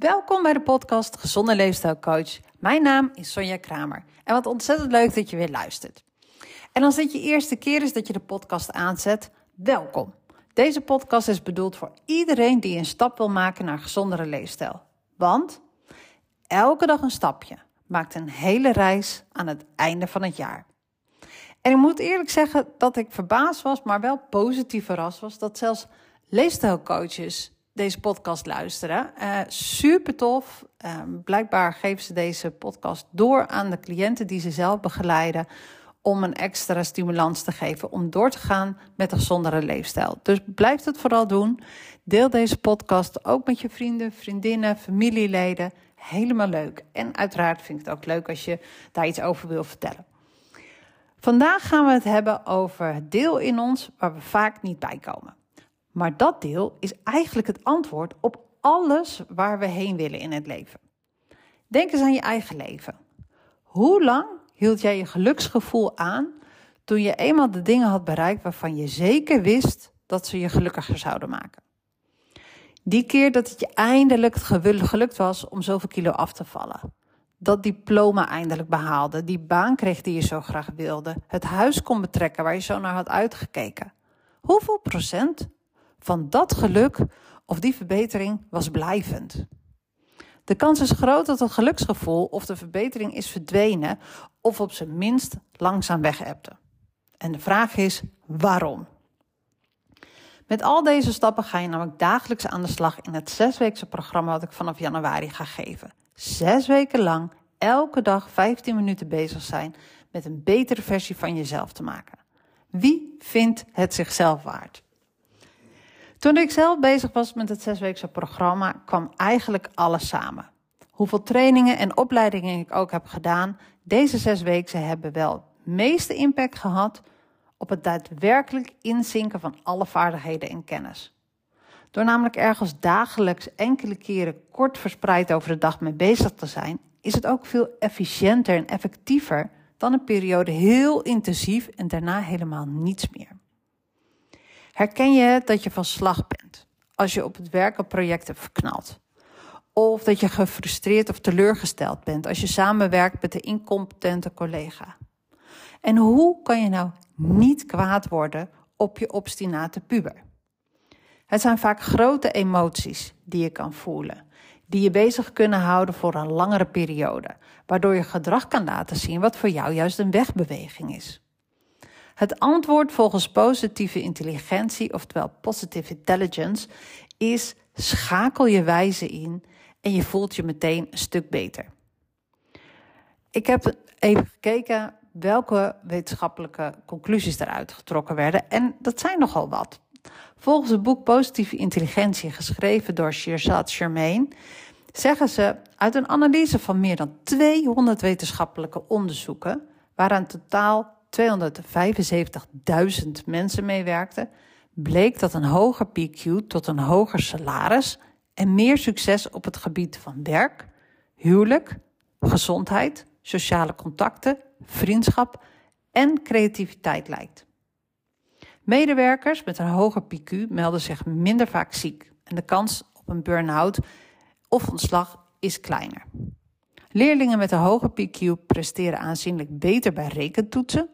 Welkom bij de podcast Gezonde Leefstijl Coach. Mijn naam is Sonja Kramer en wat ontzettend leuk dat je weer luistert. En als dit je eerste keer is dat je de podcast aanzet, welkom. Deze podcast is bedoeld voor iedereen die een stap wil maken naar gezondere leefstijl. Want elke dag een stapje maakt een hele reis aan het einde van het jaar. En ik moet eerlijk zeggen dat ik verbaasd was, maar wel positief verrast was dat zelfs leefstijlcoaches deze podcast luisteren. Uh, super tof. Uh, blijkbaar geven ze deze podcast door aan de cliënten die ze zelf begeleiden. Om een extra stimulans te geven om door te gaan met een gezondere leefstijl. Dus blijf het vooral doen. Deel deze podcast ook met je vrienden, vriendinnen, familieleden. Helemaal leuk. En uiteraard vind ik het ook leuk als je daar iets over wil vertellen. Vandaag gaan we het hebben over het deel in ons waar we vaak niet bij komen. Maar dat deel is eigenlijk het antwoord op alles waar we heen willen in het leven. Denk eens aan je eigen leven. Hoe lang hield jij je geluksgevoel aan toen je eenmaal de dingen had bereikt waarvan je zeker wist dat ze je gelukkiger zouden maken? Die keer dat het je eindelijk gelukt was om zoveel kilo af te vallen. Dat diploma eindelijk behaalde, die baan kreeg die je zo graag wilde, het huis kon betrekken waar je zo naar had uitgekeken. Hoeveel procent van dat geluk of die verbetering was blijvend. De kans is groot dat het geluksgevoel of de verbetering is verdwenen of op zijn minst langzaam wegepte. En de vraag is waarom? Met al deze stappen ga je namelijk dagelijks aan de slag in het zesweekse programma wat ik vanaf januari ga geven. Zes weken lang, elke dag 15 minuten bezig zijn met een betere versie van jezelf te maken. Wie vindt het zichzelf waard? Toen ik zelf bezig was met het zesweekse programma, kwam eigenlijk alles samen. Hoeveel trainingen en opleidingen ik ook heb gedaan, deze zes weken hebben wel het meeste impact gehad op het daadwerkelijk inzinken van alle vaardigheden en kennis. Door namelijk ergens dagelijks enkele keren kort verspreid over de dag mee bezig te zijn, is het ook veel efficiënter en effectiever dan een periode heel intensief en daarna helemaal niets meer. Herken je dat je van slag bent als je op het werk een project hebt verknald? Of dat je gefrustreerd of teleurgesteld bent als je samenwerkt met een incompetente collega? En hoe kan je nou niet kwaad worden op je obstinate puber? Het zijn vaak grote emoties die je kan voelen, die je bezig kunnen houden voor een langere periode, waardoor je gedrag kan laten zien wat voor jou juist een wegbeweging is. Het antwoord volgens positieve intelligentie, oftewel positive intelligence, is schakel je wijze in en je voelt je meteen een stuk beter. Ik heb even gekeken welke wetenschappelijke conclusies eruit getrokken werden en dat zijn nogal wat. Volgens het boek Positieve Intelligentie, geschreven door Shirzad Germain, zeggen ze uit een analyse van meer dan 200 wetenschappelijke onderzoeken, waaraan totaal 275.000 mensen meewerkten, bleek dat een hoger PQ tot een hoger salaris en meer succes op het gebied van werk, huwelijk, gezondheid, sociale contacten, vriendschap en creativiteit lijkt. Medewerkers met een hoger PQ melden zich minder vaak ziek en de kans op een burn-out of ontslag is kleiner. Leerlingen met een hoger PQ presteren aanzienlijk beter bij rekentoetsen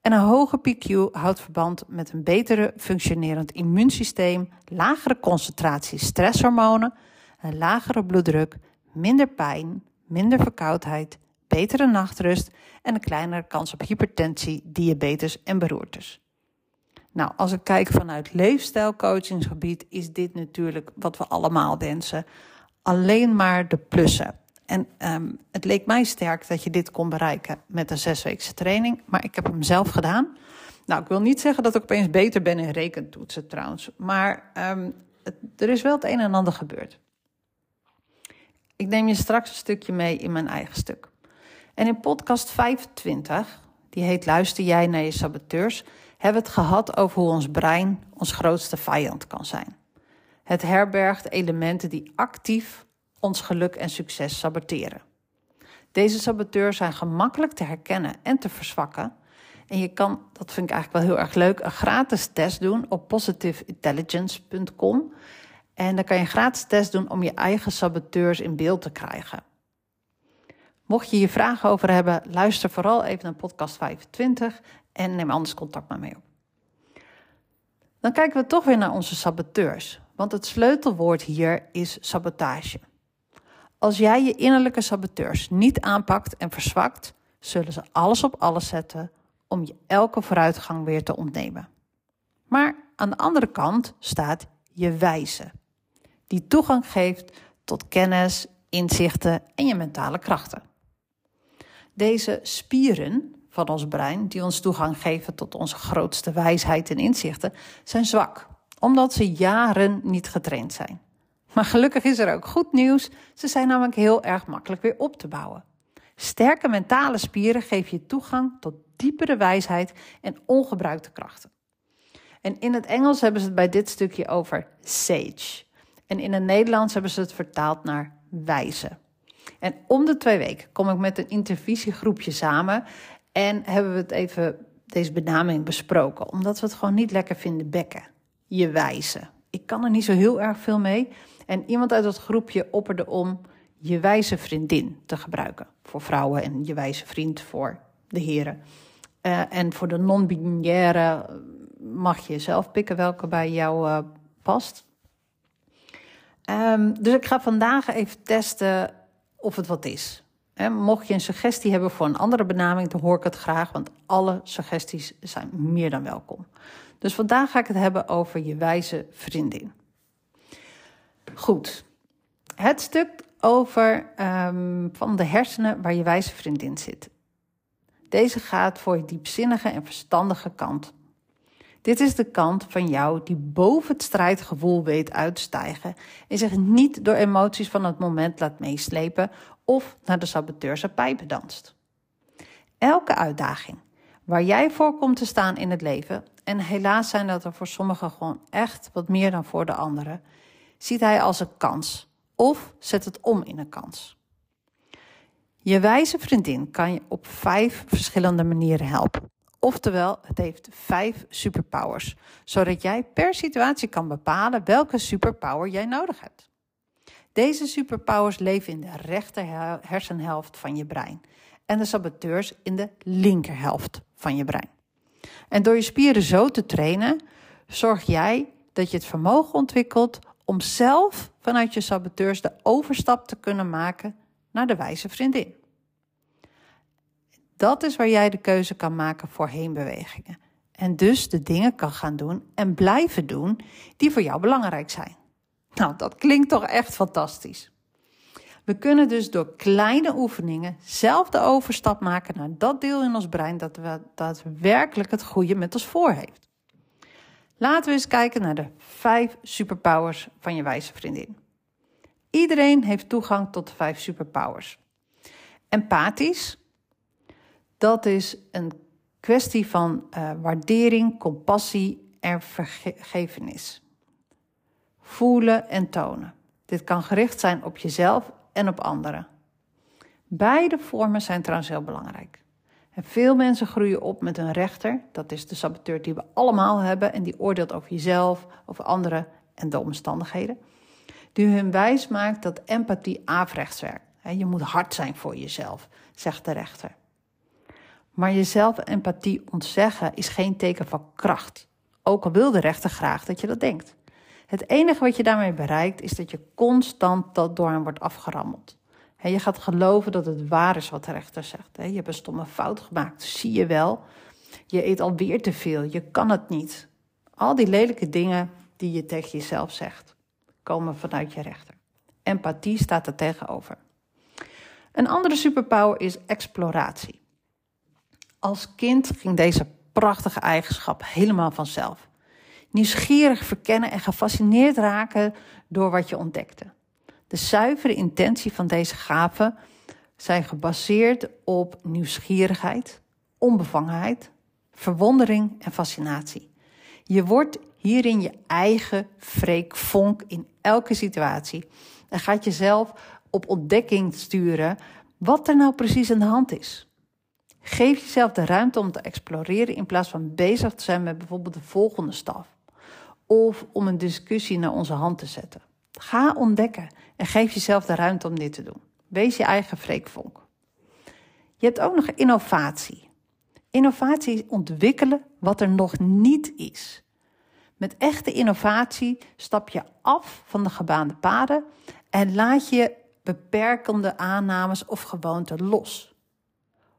en een hoge PQ houdt verband met een betere functionerend immuunsysteem, lagere concentratie stresshormonen, een lagere bloeddruk, minder pijn, minder verkoudheid, betere nachtrust en een kleinere kans op hypertensie, diabetes en beroertes. Nou, als ik kijk vanuit leefstijlcoachingsgebied, is dit natuurlijk wat we allemaal wensen. Alleen maar de plussen. En um, het leek mij sterk dat je dit kon bereiken met een zesweekse training, maar ik heb hem zelf gedaan. Nou, ik wil niet zeggen dat ik opeens beter ben in rekentoetsen trouwens, maar het, er is wel het een en ander gebeurd. Ik neem je straks een stukje mee in mijn eigen stuk. En in podcast 25, die heet Luister jij naar je saboteurs, hebben we het gehad over hoe ons brein ons grootste vijand kan zijn. Het herbergt elementen die actief ons geluk en succes saboteren. Deze saboteurs zijn gemakkelijk te herkennen en te verzwakken. En je kan, dat vind ik eigenlijk wel heel erg leuk, een gratis test doen op positiveintelligence.com. En dan kan je een gratis test doen om je eigen saboteurs in beeld te krijgen. Mocht je hier vragen over hebben, luister vooral even naar podcast 25 en neem anders contact met mij op. Dan kijken we toch weer naar onze saboteurs, want het sleutelwoord hier is sabotage. Als jij je innerlijke saboteurs niet aanpakt en verzwakt, zullen ze alles op alles zetten om je elke vooruitgang weer te ontnemen. Maar aan de andere kant staat je wijze, die toegang geeft tot kennis, inzichten en je mentale krachten. Deze spieren van ons brein, die ons toegang geven tot onze grootste wijsheid en inzichten, zijn zwak, omdat ze jaren niet getraind zijn. Maar gelukkig is er ook goed nieuws. Ze zijn namelijk heel erg makkelijk weer op te bouwen. Sterke mentale spieren geven je toegang tot diepere wijsheid en ongebruikte krachten. En in het Engels hebben ze het bij dit stukje over sage. En in het Nederlands hebben ze het vertaald naar wijze. En om de twee weken kom ik met een intervisiegroepje samen en hebben we het even deze benaming besproken, omdat we het gewoon niet lekker vinden bekken. Je wijze. Ik kan er niet zo heel erg veel mee. En iemand uit dat groepje opperde om je wijze vriendin te gebruiken. Voor vrouwen en je wijze vriend voor de heren. Uh, en voor de non-binaire mag je zelf pikken welke bij jou uh, past. Um, dus ik ga vandaag even testen of het wat is. Mocht je een suggestie hebben voor een andere benaming, dan hoor ik het graag, want alle suggesties zijn meer dan welkom. Dus vandaag ga ik het hebben over je wijze vriendin. Goed, het stuk over um, van de hersenen waar je wijze vriendin zit. Deze gaat voor je diepzinnige en verstandige kant. Dit is de kant van jou die boven het strijdgevoel weet uitstijgen en zich niet door emoties van het moment laat meeslepen of naar de saboteurse pijpen danst. Elke uitdaging waar jij voor komt te staan in het leven, en helaas zijn dat er voor sommigen gewoon echt wat meer dan voor de anderen, ziet hij als een kans of zet het om in een kans. Je wijze vriendin kan je op vijf verschillende manieren helpen. Oftewel, het heeft vijf superpowers, zodat jij per situatie kan bepalen welke superpower jij nodig hebt. Deze superpowers leven in de rechter hersenhelft van je brein en de saboteurs in de linkerhelft van je brein. En door je spieren zo te trainen, zorg jij dat je het vermogen ontwikkelt om zelf vanuit je saboteurs de overstap te kunnen maken naar de wijze vriendin. Dat is waar jij de keuze kan maken voor heenbewegingen. En dus de dingen kan gaan doen en blijven doen die voor jou belangrijk zijn. Nou, dat klinkt toch echt fantastisch. We kunnen dus door kleine oefeningen zelf de overstap maken naar dat deel in ons brein dat we daadwerkelijk het goede met ons voor heeft. Laten we eens kijken naar de vijf superpowers van je wijze vriendin. Iedereen heeft toegang tot de vijf superpowers. Empathisch, dat is een kwestie van uh, waardering, compassie en vergevenis. Voelen en tonen. Dit kan gericht zijn op jezelf en op anderen. Beide vormen zijn trouwens heel belangrijk. En veel mensen groeien op met een rechter, dat is de saboteur die we allemaal hebben en die oordeelt over jezelf, over anderen en de omstandigheden. Die hun wijs maakt dat empathie averechts werkt. Je moet hard zijn voor jezelf, zegt de rechter. Maar jezelf empathie ontzeggen is geen teken van kracht. Ook al wil de rechter graag dat je dat denkt. Het enige wat je daarmee bereikt is dat je constant dat door hem wordt afgerammeld. je gaat geloven dat het waar is wat de rechter zegt. je hebt een stomme fout gemaakt, zie je wel. Je eet alweer te veel, je kan het niet. Al die lelijke dingen die je tegen jezelf zegt, komen vanuit je rechter. Empathie staat er tegenover. Een andere superpower is exploratie. Als kind ging deze prachtige eigenschap helemaal vanzelf. Nieuwsgierig verkennen en gefascineerd raken door wat je ontdekte. De zuivere intentie van deze gaven zijn gebaseerd op nieuwsgierigheid, onbevangenheid, verwondering en fascinatie. Je wordt hierin je eigen freekvonk in elke situatie en gaat jezelf op ontdekking sturen wat er nou precies aan de hand is. Geef jezelf de ruimte om te exploreren in plaats van bezig te zijn met bijvoorbeeld de volgende stap. Of om een discussie naar onze hand te zetten. Ga ontdekken en geef jezelf de ruimte om dit te doen. Wees je eigen freekvonk. Je hebt ook nog innovatie. Innovatie is ontwikkelen wat er nog niet is. Met echte innovatie stap je af van de gebaande paden en laat je beperkende aannames of gewoonten los.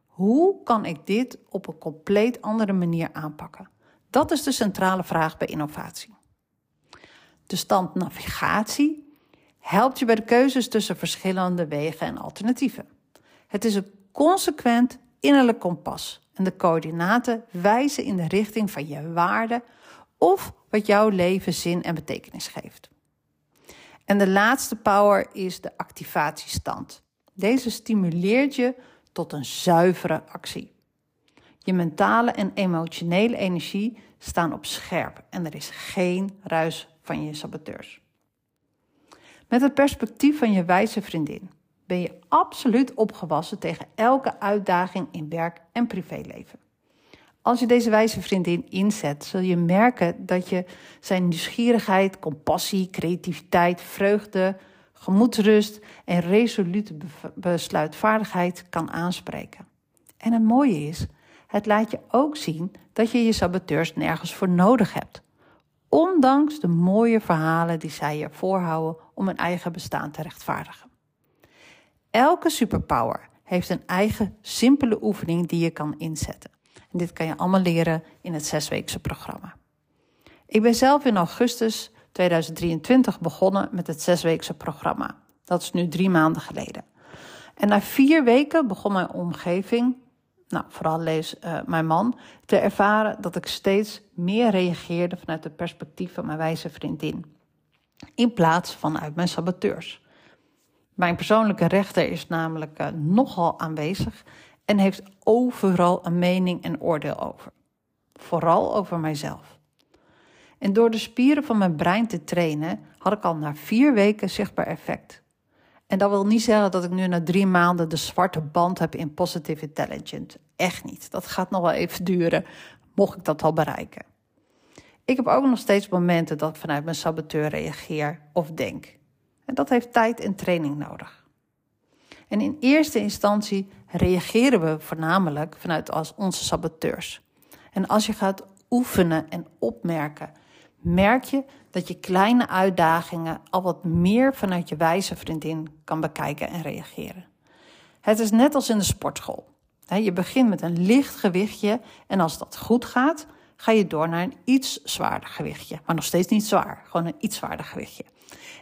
Hoe kan ik dit op een compleet andere manier aanpakken? Dat is de centrale vraag bij innovatie. De stand navigatie helpt je bij de keuzes tussen verschillende wegen en alternatieven. Het is een consequent innerlijk kompas en de coördinaten wijzen in de richting van je waarde of wat jouw leven zin en betekenis geeft. En de laatste power is de activatiestand. Deze stimuleert je tot een zuivere actie. Je mentale en emotionele energie staan op scherp en er is geen ruis van je saboteurs. Met het perspectief van je wijze vriendin ben je absoluut opgewassen tegen elke uitdaging in werk en privéleven. Als je deze wijze vriendin inzet, zul je merken dat je zijn nieuwsgierigheid, compassie, creativiteit, vreugde, gemoedsrust en resolute besluitvaardigheid kan aanspreken. En het mooie is, het laat je ook zien dat je je saboteurs nergens voor nodig hebt. Ondanks de mooie verhalen die zij je voorhouden om hun eigen bestaan te rechtvaardigen. Elke superpower heeft een eigen simpele oefening die je kan inzetten. En dit kan je allemaal leren in het zesweekse programma. Ik ben zelf in augustus 2023 begonnen met het zesweekse programma. Dat is nu drie maanden geleden. En na vier weken begon mijn omgeving, nou vooral lees uh, mijn man, te ervaren dat ik steeds meer reageerde vanuit het perspectief van mijn wijze vriendin. In plaats van uit mijn saboteurs. Mijn persoonlijke rechter is namelijk uh, nogal aanwezig en heeft overal een mening en oordeel over. Vooral over mijzelf. En door de spieren van mijn brein te trainen, had ik al na vier weken zichtbaar effect. En dat wil niet zeggen dat ik nu na drie maanden de zwarte band heb in Positive Intelligence. Echt niet. Dat gaat nog wel even duren, mocht ik dat al bereiken. Ik heb ook nog steeds momenten dat ik vanuit mijn saboteur reageer of denk. En dat heeft tijd en training nodig. En in eerste instantie reageren we voornamelijk vanuit als onze saboteurs. En als je gaat oefenen en opmerken, merk je dat je kleine uitdagingen al wat meer vanuit je wijze vriendin kan bekijken en reageren. Het is net als in de sportschool. Je begint met een licht gewichtje en als dat goed gaat, ga je door naar een iets zwaarder gewichtje. Maar nog steeds niet zwaar, gewoon een iets zwaarder gewichtje.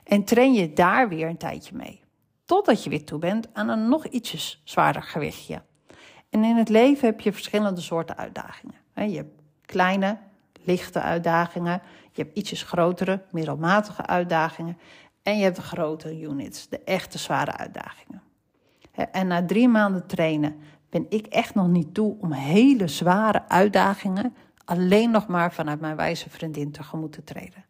En train je daar weer een tijdje mee. Totdat je weer toe bent aan een nog ietsjes zwaarder gewichtje. En in het leven heb je verschillende soorten uitdagingen. Je hebt kleine, lichte uitdagingen. Je hebt ietsjes grotere, middelmatige uitdagingen. En je hebt de grote units, de echte zware uitdagingen. En na drie maanden trainen ben ik echt nog niet toe om hele zware uitdagingen alleen nog maar vanuit mijn wijze vriendin tegemoet te treden.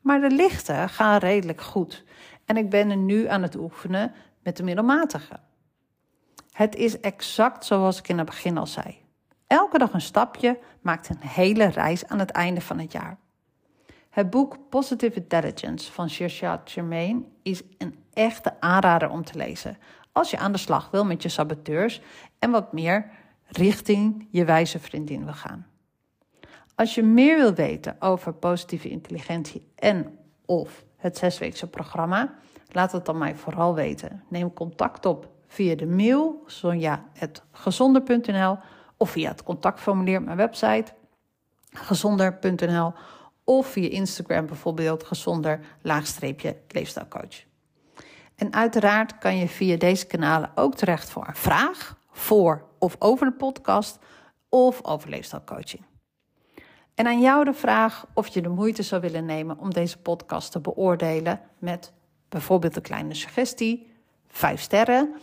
Maar de lichte gaan redelijk goed. En ik ben er nu aan het oefenen met de middelmatige. Het is exact zoals ik in het begin al zei. Elke dag een stapje maakt een hele reis aan het einde van het jaar. Het boek Positive Intelligence van Shirshad Germain is een echte aanrader om te lezen als je aan de slag wil met je saboteurs en wat meer richting je wijze vriendin wil gaan. Als je meer wil weten over positieve intelligentie en of het zesweekse programma, laat het dan mij vooral weten. Neem contact op via de mail sonja.gezonder.nl of via het contactformulier op mijn website gezonder.nl of via Instagram bijvoorbeeld gezonder laagstreepje leefstijlcoach. En uiteraard kan je via deze kanalen ook terecht voor een vraag voor of over de podcast of over leefstijlcoaching. En aan jou de vraag of je de moeite zou willen nemen om deze podcast te beoordelen met bijvoorbeeld een kleine suggestie, vijf sterren.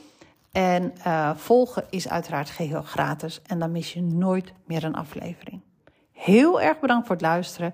En uh, volgen is uiteraard geheel gratis en dan mis je nooit meer een aflevering. Heel erg bedankt voor het luisteren